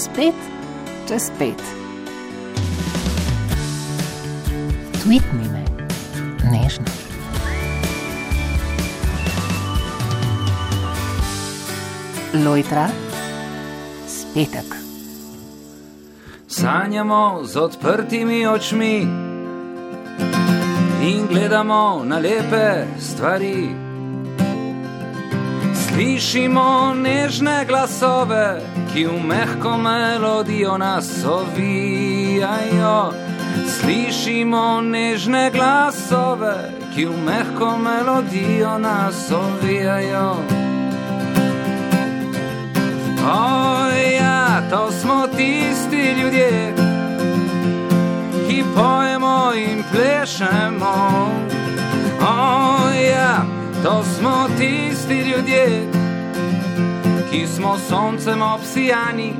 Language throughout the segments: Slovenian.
spet čez pet. Tweetni me, nežno. Lojtra, spetek. Sanjamo z odprtimi očmi in gledamo na lepe stvari. Slišimo nežne glasove, ki v mehko melodijo nas ovijajo. Slišimo nežne glasove, ki v mehko melodijo nas ovijajo. O, ja, to smo tisti ljudje, ki pojemo in plešemo. O, ja, to smo tisti ljudje, ki smo soncem obsijani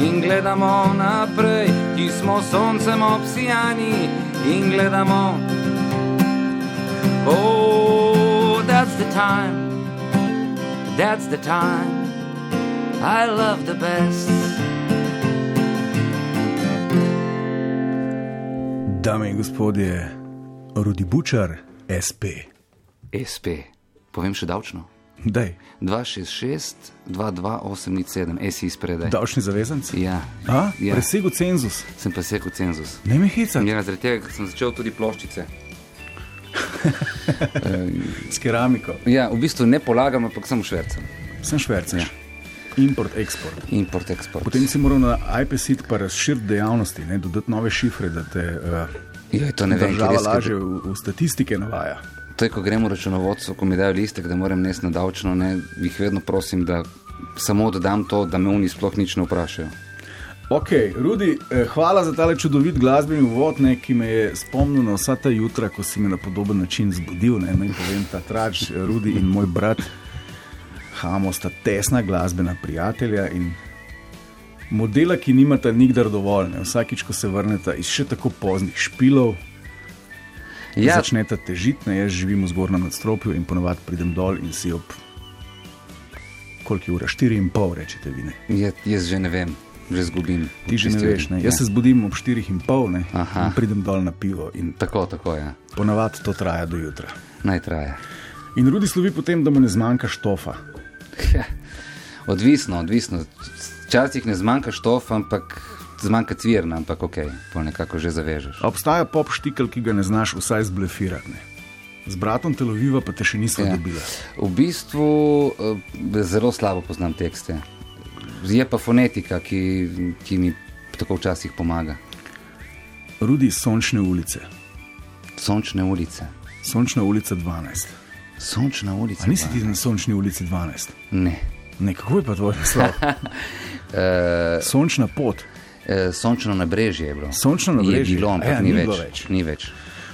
in gledamo naprej, ki smo soncem obsijani in gledamo. Oh, that's the time, that's the time. I love the best. Dame in gospodje, Rudi Bučar, SP. SP, povem še davčno. Daj, 266, 22807, esi izpredaj. davčni zavezanci. Ja, A, ja. presegu cenzus. sem pa sekal cenzus. Ne mi hecati Ja, zaradi tega sem začel tudi ploščice. s keramiko. Ja, v bistvu ne polagam, ampak sem švercem. Sem švercež. Ja. Import, eksport. Import, export. Potem si moral na IPSIT pa razširiti dejavnosti, ne, dodati nove šifre, da te uh, Joj, to ne vem, država lažje v, v statistike navaja. To je, ko gremo v računovodstvo, ko mi dajo listek, da moram nesti na davčno, ne, jih vedno prosim, da samo dodam to, da me oni sploh nič ne vprašajo. Ok, Rudi, eh, hvala za tale čudovit glasbeni uvod, ne, ki me je spomnil na vsa ta jutra, ko si me na podoben način zbudil. Ne, naj povem, ta trač, eh, Rudi in moj brat Hamo sta tesna glasbena prijatelja in modela, ki nimata nikdar dovolj. Ne. Vsakič, ko se vrneta iz še tako poznih špilov, ja. Ja, začneta težiti. ne. Jaz živim v zgornjem nadstropju in ponovadi pridem dol in si ob koliko je ura, štiri in pol, rečete vi. Ne. je, jaz že ne vem, že zgubim. Ti že ne veš, ne? jaz ja. se zbudim ob 4 in in pridem dol na pivo in Tako, tako je. Ja. ponavadi to traja do jutra. Naj traja. In Rudi slovi potem, da mu ne zmanjka štofa. Ja. Odvisno, odvisno. Včasih ne zmanjka štof, ampak zmanjka cvirna, ampak ok, pa nekako že zavežeš. Obstaja pop štikl, ki ga ne znaš vsaj zblefirati. Ne? Z bratom Teloviva pa te še nismo ja. Dobili. V bistvu eh, zelo slabo poznam tekste. Je pa fonetika, ki, ki mi tako včasih pomaga. Rudi Sončne ulice, Sončne ulice. Sončna ulica 12. Sončna ulica. A nisi pa. ti na Sončni ulici 12? Ne. Ne, kako je pa tvoj naslov? Uh, Sončna pot. Uh, sončno nabrežje je bilo. Sončno nabrežje? Je bilo, ampak Aja, ni, ni več, več. Ni več.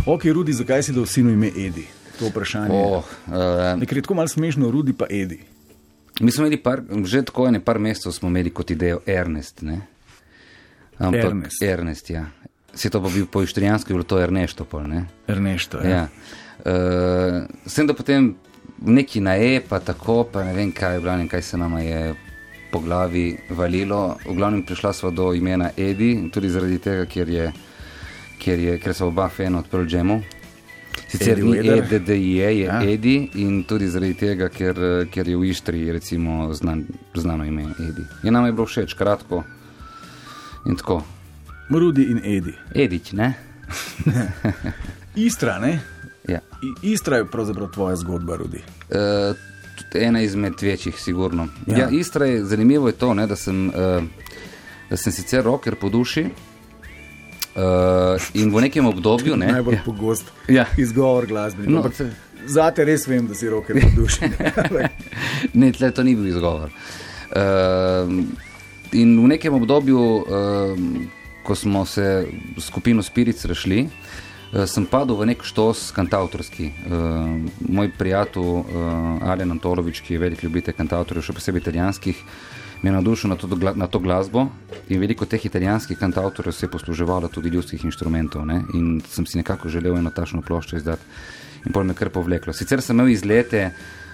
Ok, Rudi, zakaj si dal sinu ime Edi? To vprašanje. Oh, uh, Nekaj je tako malo smešno, Rudi pa Edi. mi smo imeli par, že tako ene par mesecev smo imeli kot idejo Ernest. Ne? Ampak, Ernest. Ernest, ja. Se to pa bil po ištrijanski, bilo to Ernesto. Pol, ne? Ernesto. Ja. Uh, sem da potem neki na E, pa tako, pa ne vem kaj, glavnem, kaj se nama je po glavi valilo. V glavnem prišla sva do imena Edi, tudi zaradi tega, ker, je, ker, je, ker so oba fena od Pearl Jamu. Sicer Eddie ni Vedder. EDDIE, je Ja. Edi in tudi zaradi tega, ker, ker je v Ištri recimo znan, znano ime Edi. Je nam je bilo všeč, kratko in tako. Rudi in Edi. Edič, ne? Istra, ne? Ja. Istra je pravzaprav tvoja zgodba, Rudi. Uh, ena izmed večjih, sigurno. Ja. Ja. Istra je zanimivo, je to, ne, da, sem, uh, da sem sicer roker po duši uh, in v nekem obdobju. Ne, Najbolj ja, pogost Ja. izgovor glasbenika. No, se- Zate res vem, da si roke po duši. Ne, tle to ni bil izgovor. Uh, in v nekem obdobju, uh, ko smo se skupino Spiric rešili, uh, sem padel v nek štos kantautorski. Uh, moj prijatelj uh, Alen Antolovič, ki je velik ljubitelj kantautorjev, še posebej italijanskih, me je navdušil na to, na to glasbo in veliko teh italijanskih kantautorjev se je posluževalo tudi ljudskih inštrumentov. Ne? In sem si nekako želel eno tašno ploščo izdati in pol me kar povleklo. Sicer sem imel izlete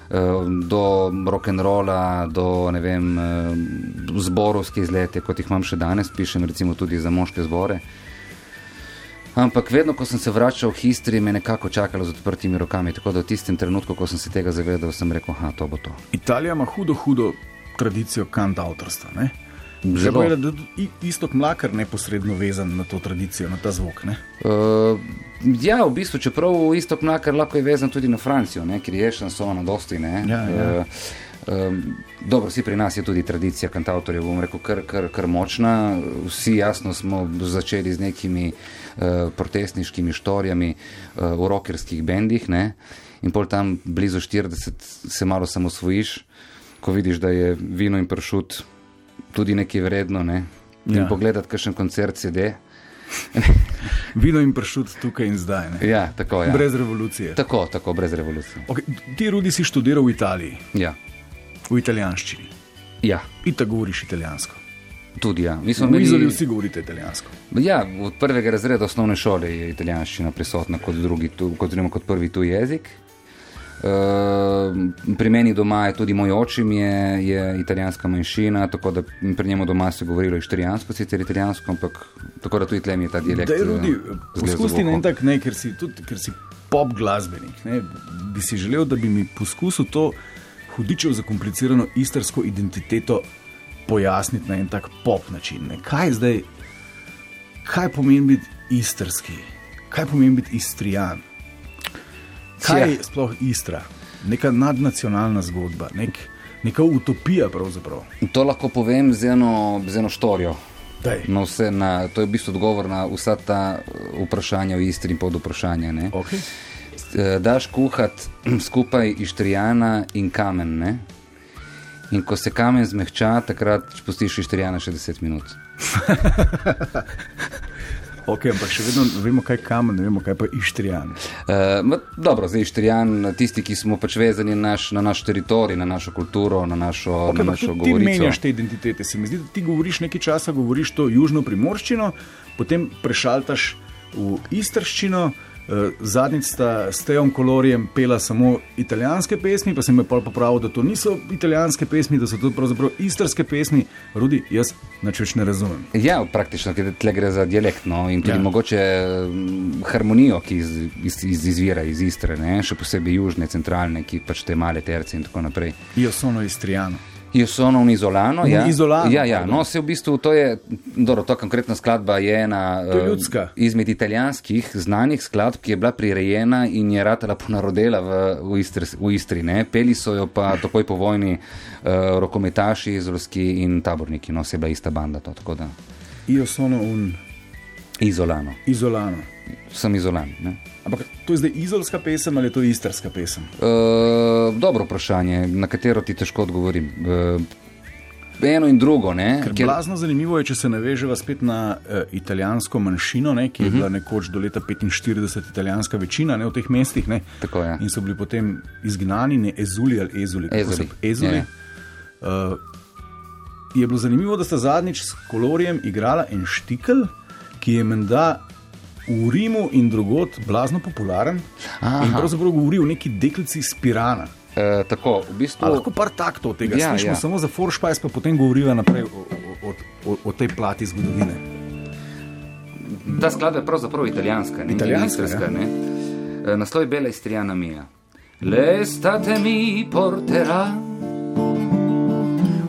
do rock'n'rolla, do ne vem, uh, zborovske izlete, kot jih imam še danes, pišem recimo tudi za moške zbore. Ampak vedno, ko sem se vračal v histriji, me je nekako čakalo z odprtimi rokami. Tako da v tistem trenutku, ko sem se tega zavedal, sem rekel, da to bo to. Italija ima hudo, hudo tradicijo kant avtorstva. Ne? Zelo. Je, da je istok mlakar neposredno vezan na to tradicijo, na ta zvok. Ne? Uh, ja, v bistvu, čeprav isto mlakar lahko je vezan tudi na Francijo, ne, ker je šansona dosti. Ne, Ja, ja. Uh, Um, dobro, vsi pri nas je tudi tradicija kantautorjev, bom rekel, kar, kar, kar močna. Vsi jasno smo začeli z nekimi uh, protestniškimi štorijami uh, v rockerskih bendih ne? in pol tam blizu 40 se malo samosvojiš, ko vidiš, da je vino in pršut tudi nekaj vredno. Ne? In Ja. pogledati, kakšen koncert CD. Vino in pršut tukaj in zdaj. Ne? Ja, tako. Ja. Brez revolucije. Tako, tako, brez revolucije. Okay, ti, Rudi, si študiral v Italiji, Ja, v italijanščini. ja In tako govoriš italijansko. tudi ja. Mi smo V Izoli vsi govorite italijansko. ja, od prvega razreda osnovne šole je italijanščina prisotna kot, drugi, tu, kot, oziroma kot prvi tuji jezik. Uh, pri meni doma je tudi moj očim, je, je italijanska manjšina, tako da pri njemu doma se je govorilo italijansko, sicer italijansko, ampak tako da tudi tlem je ta dialekt. Da je eh, Rudi, poskusi na en tak ne, ker si, tudi, ker si pop glasbenik. Ne, bi si želel, da bi mi poskusil to hudičev zakomplicirano istrsko identiteto pojasniti na en tak pop način. Ne. Kaj zdaj, kaj pomeni biti istrski, kaj pomeni biti istrijan? Kaj je sploh Istra? Neka nadnacionalna zgodba, nek, neka utopija. To lahko povem z eno, z eno štorijo. Daj. Na vse, na, to je v bistvu odgovor na vsa ta eh, vprašanja v Istri in pod vprašanja. ne. Okay. Eh, Daš kuhati skupaj ištrijana in kamen. Ne? In ko se kamen zmehča, takrat pustiš ištrijana še 10 minut. Okay, ampak še vedno vemo, kaj je kamen, ne vemo, kaj pa Ištrijan. Uh, dobro, zdaj ištrijan, tisti, ki smo pač vezani na naš, na naš teritorij, na našo kulturo, na našo, Okay, na našo tudi ti govorico. menjaš te identitete. Se mi zdi, da ti govoriš nekaj časa, govoriš to južno primorščino, potem prešaltaš v istrščino. Uh, zadnjič sta s Teom Kolorijem pela samo italijanske pesmi, pa sem me pol popravil, da to niso italijanske pesmi, da so to pravzaprav istrske pesmi. Rudi, jaz nič več ne razumem. Ja, praktično, tle gre za dialekt no, in tudi Ja. ja. mogoče mm, harmonijo, ki iz, iz, iz, izvira iz Istre, ne? še posebej južne, centralne, ki pač te male terce in tako naprej. Io sono istrijano. Io sono un isolano. Un ja. isolano, Ja, ja. No, se v bistvu to je, dobro, to konkretna skladba je ena je ljudska. izmed italijanskih znanih skladb, ki je bila prirejena in je ratala ponarodela v, v Istri. V Istri ne. Peli so jo pa takoj po vojni uh, rokometaši, izolski in taborniki. No, se je bila ista banda. To, tako da Io sono un izolano. izolano. Sem izolan. Ne. Ampak to je zdaj izolska pesem ali je to istrska pesem? Uh, dobro vprašanje, na katero ti težko odgovorim. Uh, eno in drugo. Ne, Ker blazno zanimivo je, če se naveževa spet na uh, italijansko manjšino, ne, ki je uh -huh. bila nekoč do leta 45 italijanska večina ne, v teh mestih. Ne, Tako je. in so bili potem izgnani, ne ezuli ali ezuli. kako Ezuli, so- ezuli. ja. Uh, je bilo zanimivo, da sta zadnjič s kolorijem igrala en štikel, ki je menda. V Rimu in drugod blazno popularen Aha. in pravzaprav govori o neki deklici iz Pirana. Uh, tako, v bistvu. A lahko par taktov tega Ja, slišimo, ja. samo za Foršpajs, pa potem govoriva naprej o, o, o, o, tej plati zgodovine. Ta skladba je pravzaprav italijanska, ne Italijanska, ja. ne. E, Naslov je Bela Istrijana Mija. L'estate mi porterà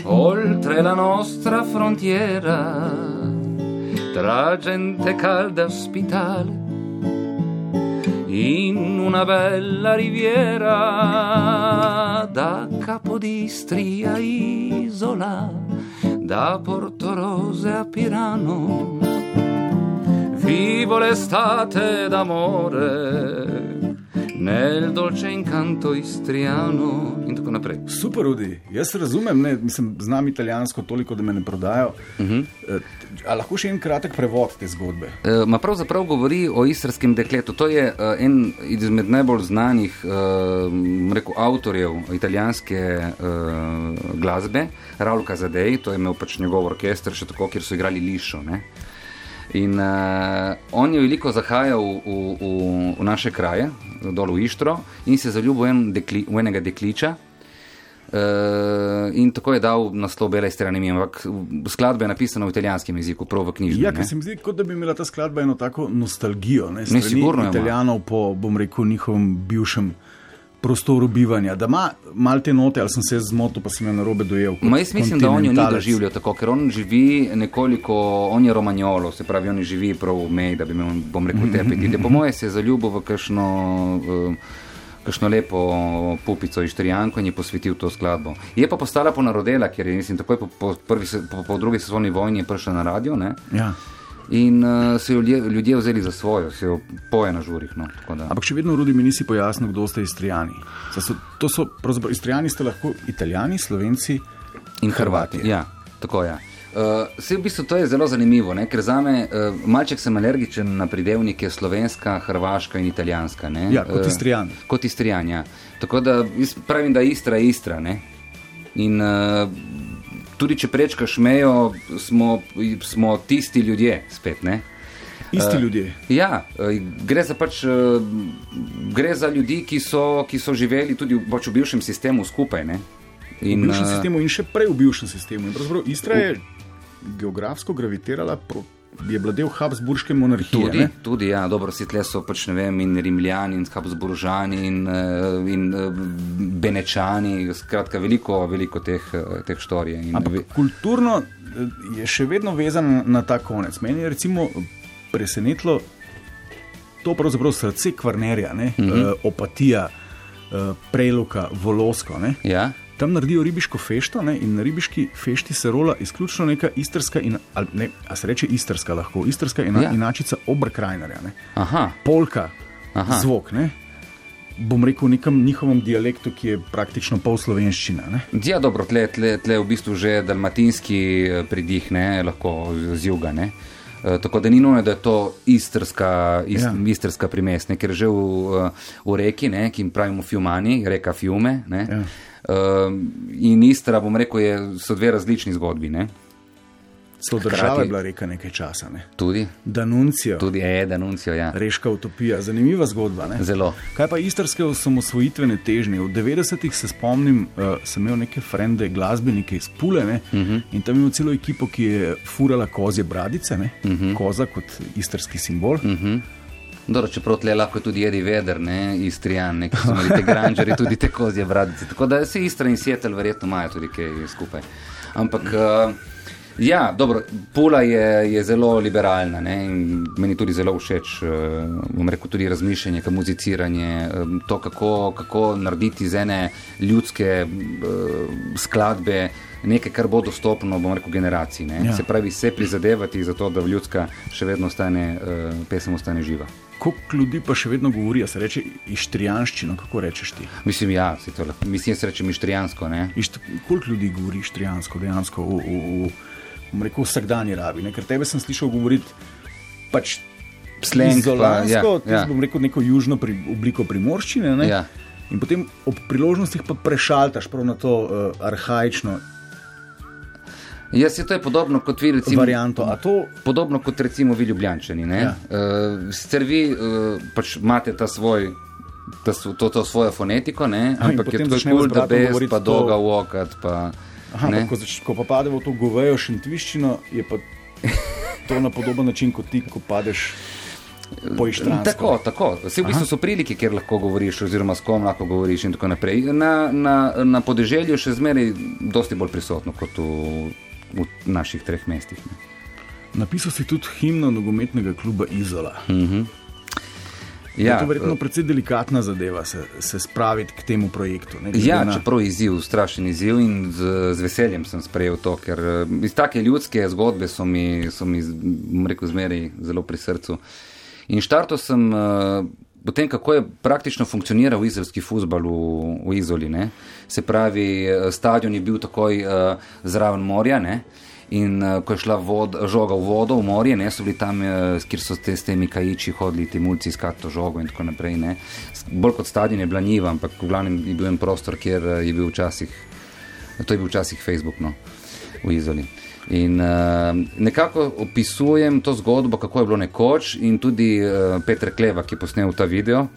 oltre la nostra frontiera, tra gente calda e ospitale, in una bella riviera, da Capodistria Isola, da Portorose a Pirano. Vivo l'estate d'amore nel dolce incanto istriano tako naprej. Super, Rudi, jaz razumem, ne, mislim, znam italijansko toliko, da me ne prodajo. Uh -huh. A lahko še en kratek prevod te zgodbe? E, Ma pravzaprav govori o istrskem dekletu. To je uh, en izmed najbolj znanih uh, rekel, avtorjev italijanske uh, glasbe, Raul Kazadej, to je imel pač njegov orkester, še tako, kjer so igrali lišo. Ne? In uh, on je veliko zahajal v, v, v naše kraje, dol v Ištro, in se zaljubil v, en dekli, v enega dekliča, Uh, in tako je dal naslov Bele strani, ampak skladba je napisana v italijanskem jeziku, prav v knjižni. Ja, ker se mi zdi, kot da bi imela ta skladba eno tako nostalgijo, ne, Ne, sigurno italijanov po, bom rekel, njihovem bivšem prostoru bivanja. Da ima mal te note, ali sem se zmotil, pa sem jo narobe dojel. Ma jaz mislim, da on jo ni kontinentalec. doživljal tako, ker on živi nekoliko, on je romanjolo, se pravi, on živi prav v meji, da bi imel, bom rekel, te apetite. Po moje se je zaljubil v kakšno, uh, kakšno lepo pupico iz Trijanko in je posvetil to skladbo. Je pa postala ponarodela, ker je, mislim, takoj po, po, prvi, se- po, po drugi svetovni vojni prišla na radio, ne? Ja. In uh, so jo ljudje, ljudje vzeli za svojo, se jo poje na žurih. No. Ampak še vedno, Rudi, mi nisi pojasnil, kdo ste istrijani. So, to so, pravzaprav, istrijani ste lahko italijani, slovenci. In Hrvati. Ja, tako je. Ja. Uh, Vse v bistvu to je zelo zanimivo, ne? ker za me, uh, malček sem alergičen na pridevnike slovenska, hrvaška in italijanska. Ne? Ja, kot Eh, Istrijan. kot istrijan, ja. Tako da pravim, da Istra je Istra. Ne? In uh, tudi če prečkaš mejo, smo, smo tisti ljudje spet. Ne? Isti Eh, ljudje. Ja, eh, gre za, pač, eh, gre za ljudi, ki so, ki so živeli tudi v, pač v bivšem sistemu skupaj. Ne? V bivšem eh, sistemu in še prej v bivšem sistemu. In Istra je geografsko gravitirala, pro, je bila del Habsburške monarhije. Tudi, ne? tudi ja, dobro, si tle so pač ne vem, in Rimljani, in Habsburžani, in, eh, in eh, Benečani, skratka, veliko, veliko teh, eh, teh štorij. In Ampak kulturno je še vedno vezan na ta konec. Meni je recimo presenetilo to pravzaprav srce kvarnerja, ne? Uh -huh. uh, opatija, uh, preluka, volosko. Ne? Ja, Tam naredijo ribiško fešto ne? in na ribiški fešti se rola izključno neka istrska, in, ali ne, a se reče istrska lahko, istrska ina, Ja. inačica obrkrajnerja, polka, Aha. Zvok. Ne? Bom rekel v nekem njihovem dialektu, ki je praktično pol slovenščina. Ne? ja, dobro, tle, tle, tle v bistvu že dalmatinski eh, pridih, ne, lahko z juga. Ne. Eh, Tako da ni nujno, da je to istrska, ist, ja. Istrska primest, ne, ker že v, eh, v reki, ne, ki jim pravimo Fjumani, reka Fjume. Ne, Ja. Uh, in Istra, bom rekel, je, so dve različni zgodbi. Ne. Hkrati- država je bila reka nekaj časa. Ne? Tudi, Danuncijo, tudi je, denuncijo. Ja. reška utopija, zanimiva zgodba. Ne? Zelo. Kaj pa istrske osamosvojitvene težnje? V 90-ih se spomnim, uh, sem imel neke frende, glasbenike iz Pule ne? uh Mhm. -huh. in tam imel celo ekipo, ki je furala kozje bradice, ne? uh -huh. koza kot istrski simbol. Uh -huh. Dobro, čeprav tle lahko tudi jedi veder, ne, istrijan, ne, ki so imeli te granžere, tudi te kozje bradice. Tako da se Istra in Sietel verjetno imajo tudi kaj skupaj. Ampak. Uh, Ja, dobro, Pula je, je zelo liberalna ne, in meni tudi zelo všeč, uh, bom rekel, tudi razmišljanje, ka muziciranje, um, to, kako, kako narediti iz ene ljudske uh, skladbe nekaj, kar bo dostopno, bom rekel, generaciji. Ne. Ja. Se pravi, se prizadevati za to, da ljudska še vedno ostane, uh, pesem ostane živa. Koliko ljudi pa še vedno govori, a se reče ištrijanščino, kako rečeš ti? Mislim, ja, se to lahko, mislim, jaz rečem ištrijansko, ne. Išt, koliko ljudi govori ištrijansko dejansko v, v, v, bom rekel, vsakdanji rabi? Ne? Ker tebe sem slišal govoriti pač Slang pa, izolansko, ja, ja. ja. bom rekel neko južno pri, obliko primorščine. Ne? Ja. In potem ob priložnostih pa prešaltaš prav na to uh, arhajično Jaz je to je podobno kot vi, recimo. varianto. A to Podobno kot recimo vi, Ljubljančani. Ja. Ja. Uh, sicer vi uh, pač imate ta svoj. Ta, to, to svojo fonetiko, ne? Ampak je potem to začnemo kul, z da bes, pa to- dolga vokat, pa Aha, ne. ampak ko, zač, ko pa pademo v to govejo šentviščino, je pa to na podoben način kot ti, ko padeš po ištransko. Tako, tako. Vse v bistvu so prilike, kjer lahko govoriš, oziroma s kom lahko govoriš in tako naprej. Na, na, na podeželju še zmeraj dosti bolj prisotno kot v, v naših treh mestih. Ne. Napisal si tudi himno nogometnega kluba Izola. Ja, je to verjetno precej delikatna zadeva, se, se spraviti k temu projektu. Ne, Ja, na- čeprav je izziv, strašen izziv in z, z veseljem sem sprejel to, ker eh, iz take ljudske zgodbe so mi, so mi rekel, zmeraj zelo pri srcu. In štartal sem uh, potem, kako je praktično funkcioniral izraelski futbal v, v Izoli. Ne? Se pravi, eh, stadion je bil takoj uh, zraven morja. Ne? In uh, ko je šla vod, žoga v vodo, v morje, ne, so bili tam, uh, kjer so te, s temi kajiči hodili, ti mulci iskati to žogo in tako naprej. Ne. Bolj kot stadion je bila njiva, ampak v glavnem je bil en prostor, kjer uh, je bil včasih, to je bil včasih Facebook no, v Izoli. In uh, nekako opisujem to zgodbo, kako je bilo nekoč, in tudi uh, Petr Kleva, ki je posnel ta video, uh,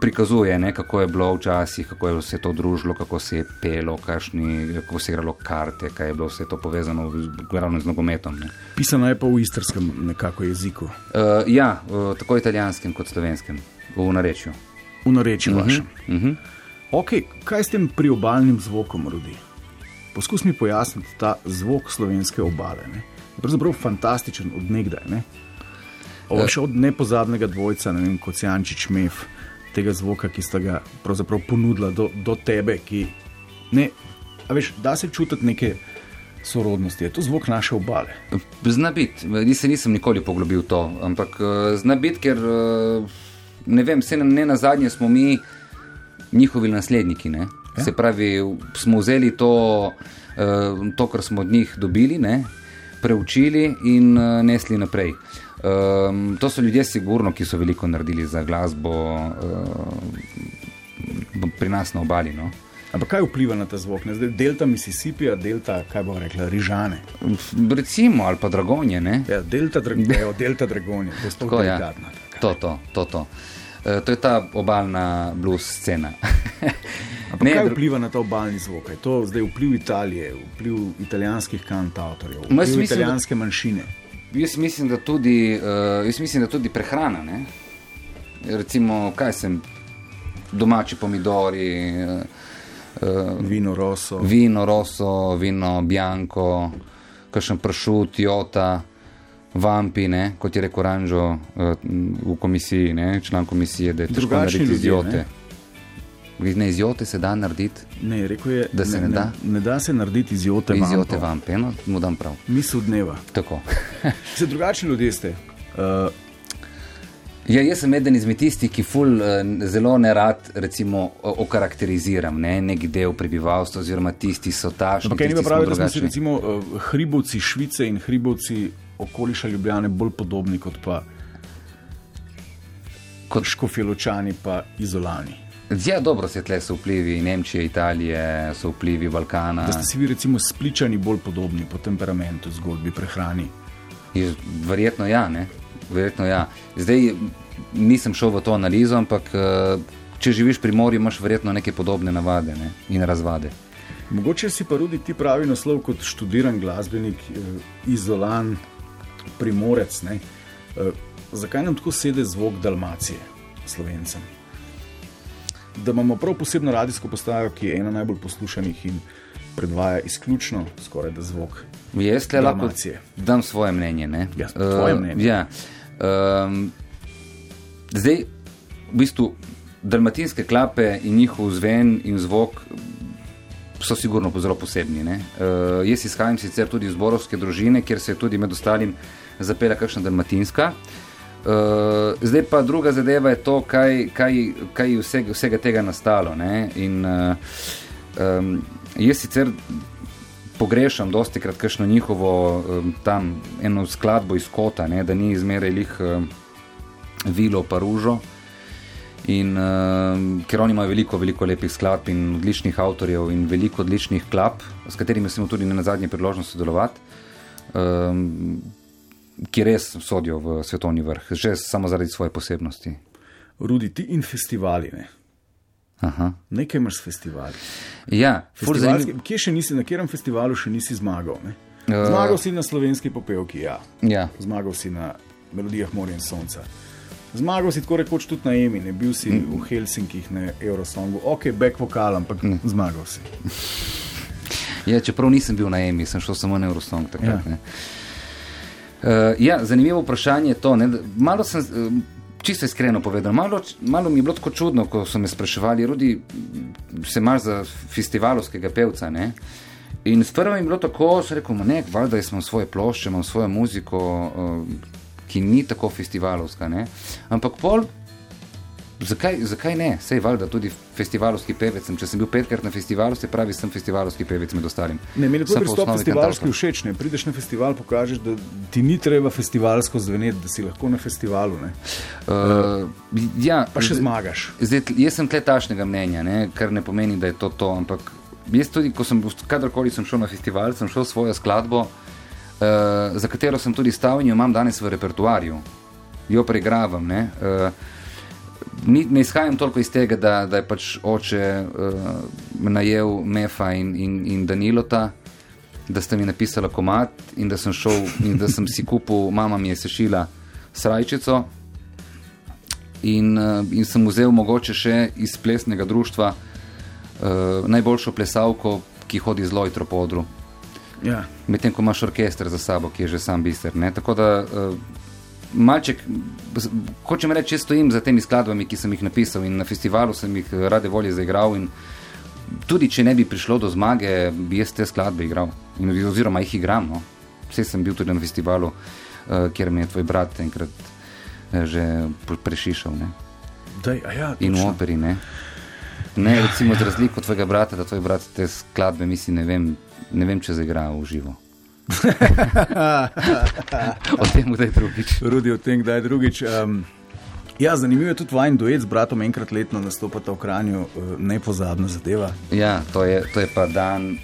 prikazuje, ne, kako je bilo včasih, kako je se to družilo, kako se je pelo, kašni, kako se je igralo karte, kaj je bilo vse to povezano glavno z nogometom. Ne. Pisano je pa v istrskem nekako jeziku. Uh, ja, uh, tako italijanskem kot slovenskem, v narečju. V narečju uh -huh, vašem. Uh -huh. Ok, kaj s tem priobalnim zvokom rodi? Poskus mi pojasniti ta zvok slovenske obale. Ne? Je pravzaprav fantastičen od nekdaj. Ne? Še od nepozadnega dvojca, ne vem, kot Jančič Mef, tega zvoka, ki sta ga pravzaprav ponudila do, do tebe, ki ne, veš, da se čutiti neke sorodnosti. Je to zvok naše obale? Zna biti, nisem, nisem nikoli poglobil to, ampak eh, zna biti, ker eh, ne vem, vse ne na zadnje smo mi njihovi nasledniki. Ne? Ja. Se pravi, smo vzeli to, to, kar smo od njih dobili, ne? preučili in nesli naprej. Um, to so ljudje, sigurno, ki so veliko naredili za glasbo uh, pri nas na obali. No? Ampak kaj vpliva na ta zvok? Zdaj, delta Mississippi, delta, kaj bo rekla, Rižane. Recimo, ali pa Dragonje. Ja, delta, dra delta Dragonje, to je ja. delikatno. To, to, to, to. Uh, to je ta obalna blues scena. ne, kaj vpliva na ta obalni zvok? Je to zdaj vpliv Italije, vpliv italijanskih kantautorjev, vpliv mislim, italijanske manjšine? Jaz mislim, da tudi, uh, jaz mislim, da tudi prehrana. Ne? Recimo, kaj sem, domači pomidori, uh, vino rosso. Vino rosso, vino bianco, kakšen pršut, jota. Vampi, ne, kot je rekel Ranžo uh, v komisiji, ne, član komisije, da je težko narediti izjote. Ne, izjote se da narediti. Ne, rekel je, da se ne, ne da. Ne da se narediti izjote. Izjote vampe, no, mu dam prav. Misel dneva. Tako. se drugačni ljudje ste. Uh, Ja, jaz sem eden izmed tistih, ki ful, uh, zelo ne rad recimo, okarakteriziram ne, nek del prebivalstva, oziroma tisti so tašni. Ampak kaj ni pravi, da smo si recimo uh, hribovci Švice in hribovci okoliša Ljubljane bolj podobni kot pa kot škofiločani pa izolani. Ja, dobro se tle so vplivi Nemčije, Italije, so vplivi Balkana. Da ste si vi recimo spličani bolj podobni po temperamentu, zgodbi, prehrani? Je, verjetno ja, ne. Verjetno ja. Zdaj nisem šel v to analizo, ampak če živiš pri morju, imaš verjetno neke podobne navade ne? in razvade. Mogoče si pa rodi ti pravi naslov kot študiran glasbenik, izolan, primorec. Ne? Zakaj nam tako sedi zvok Dalmacije, slovencem? Da imamo prav posebno radijsko postajo, ki je ena najbolj poslušanih in predvaja izključno skoraj da zvok. Jaz le lahko dam svoje mnenje. Ja, tvoje mnenje. Uh, ja. um, zdaj, v bistvu, dalmatinske klape in njihov zven in zvok so sigurno zelo posebni. Uh, jaz izhajam sicer tudi iz Borovske družine, kjer se je tudi med ostalim zapela kakšna dalmatinska. Uh, zdaj pa druga zadeva je to, kaj, kaj, kaj je vsega, vsega tega nastalo. In, uh, um, jaz sicer pogrešam dosti krat kakšno njihovo um, tam eno skladbo iz kota, ne, da ni izmeraj lih um, vilo pa ružo. In um, ker oni imajo veliko, veliko lepih skladb in odličnih avtorjev in veliko odličnih klap, s katerimi smo tudi na zadnje priložnost sodelovati, um, ki res sodijo v svetovni vrh, že samo zaradi svoje posebnosti. Rudi ti in festivali. Ne? Aha. Nekaj imaš s festivali. Ja, Festivalski, kje še nisi, na katerem festivalu še nisi zmagal? Ne? Zmagal uh, si na slovenski popevki, ja. ja. Zmagal si na melodijah Morja in Sonca. Zmagal si tako rekoč tudi na Emi, ne bil si mm. v Helsinkih na Eurosongu, ok, back vokal, ampak mm. zmagal si. ja, čeprav nisem bil na Emi, sem šel samo na Eurosong takrat. Ja. Uh, ja, zanimivo vprašanje je to. Ne? Malo sem, uh, čisto iskreno povedal, malo, malo mi je bilo tako čudno, ko so me spraševali, rodi se imaš za festivalovskega pevca. Ne? In sprva mi je bilo tako, da sem rekel, ne, valjda imam svoje plošče, imam svojo muziko. Uh, ki ni tako festivalovska. Ne? Ampak pol, zakaj, zakaj ne? Sej valjda tudi festivalovski pevec. Če sem bil petkrat na festivalu, se pravi, sem festivalovski pevec med ostalim. Ne, meni je to pristop festivalski všeč. Ne? Prideš na festival, pokažeš, da ti ni treba festivalsko zveneti, da si lahko na festivalu. Uh, ja, pa še zmagaš. Zdaj, jaz sem tle tašnega mnenja, ne? kar ne pomeni, da je to to. Ampak jaz tudi, ko sem, kadarkoli sem šel na festival, sem šel svojo skladbo, uh, za katero sem tudi stal in jo imam danes v repertoarju, jo pregravam. Ne, uh, ni, ne izhajam toliko iz tega, da, da je pač oče uh, najel Mefa in, in, in Danilota. Da ste mi napisali komat, in da sem šel, in da sem si kupil, mama mi je sešila srajčico, in, uh, in sem vzel mogoče še iz plesnega društva uh, najboljšo plesalko, ki hodi z lojtro po odru. Ja. Medtem ko imaš orkester za sabo, ki je že sam biser. Ne? Tako da, uh, malček, hočem reči, stojim za temi skladbami, ki sem jih napisal in na festivalu sem jih rade volje zaigral. Tudi če ne bi prišlo do zmage, bi jaz te skladbe igral, in, oziroma jih igram. No. Vse sem bil tudi na festivalu, uh, kjer mi je tvoj brat enkrat uh, že prešišal. Ne. Daj, ja, In v točno. operi. Ne, ne recimo, za razliko od tvojega brata, da tvoj brat te skladbe, mislim, ne vem, ne vem če zaigra v živo. o tem, kdaj drugič. Rudi o tem, kdaj drugič. Um, ja, zanimivo je tudi vajen duet z bratom, enkrat letno nastopata v Kranju, uh, nepozabna zadeva. Ja, to je, to je pa dan.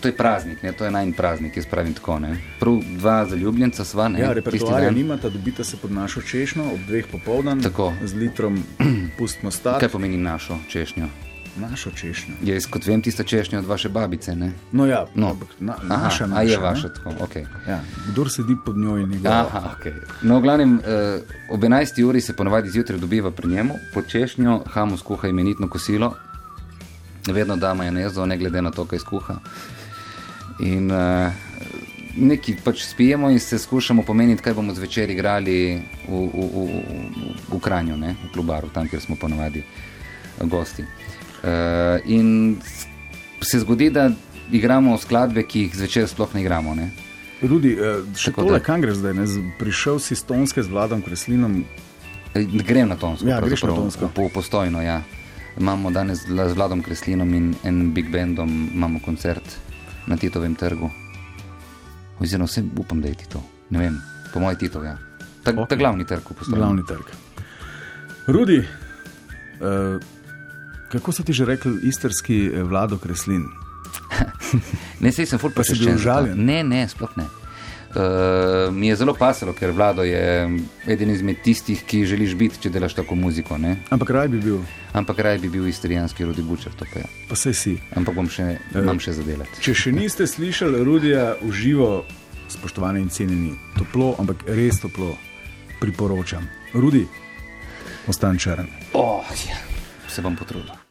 To je praznik, ne? to je najmanj praznik, jaz pravim tako. Ne? Prav dva zaljubljenca sva. Ne? Ja, repertoarja nimata, dobita se pod našo češnjo ob dveh popoldan Tako. z litrom pustimo stati. Kaj pomeni našo češnjo? Našo češnjo. Je, kot vem, tista češnja od vaše babice. Ne? No, ja, No. na, Aha, naša, a naša. je vaša tako. Okay. Ja, kdor sedi pod njo in njegova. Aha, okay. No, v glavnem, eh, ob 11. uri se ponavadi zjutraj dobiva pri njemu, pod češnjo, hamu skuha imenitno kosilo, vedno da majonezo, ne glede na to, kaj skuha. In uh, neki pač spijemo in se skušamo pomeniti, kaj bomo zvečer igrali v, v, v, v, v Kranju, ne? v klubaru, tam, kjer smo ponavadi eh, gosti. Uh, in s- se zgodi, da igramo skladbe, ki jih zvečer sploh ne igramo. Ne? Rudi, eh, še Tako tole, kam greš zdaj? Ne? Prišel si s tonske z vladom Kreslinom. Ej, Grem na tonsko. Ja, greš na tonsko. Po, postojno, ja. Imamo danes z Vla- z Vladom Kreslinom in enim big bandom imamo koncert na Titovem trgu. Oziroma, vse upam, da je Tito. Ne vem, po mojem Tito, ja. Ta, okay. ta glavni trg v postojni. Glavni trg. Rudi, uh, kako so ti že rekli, istrski eh, vlado Kreslin? Ne, sej sem ful Pa si bil užaljen? Ne, ne, sploh ne. Uh, mi je zelo pasalo, ker Vlado je eden izmed tistih, ki želiš biti, če delaš tako muziko. Ne? Ampak raj bi bil, Ampak raj bi bil istrijanski Rudi Bučer, to pa je. pa sej si. Ampak bom še, imam še zadelati. Če še niste slišali Rudija v živo, spoštovani in cenjeni, toplo, ampak res toplo priporočam. Rudi, ostan črn. Oh, ja. Se bom potrudil.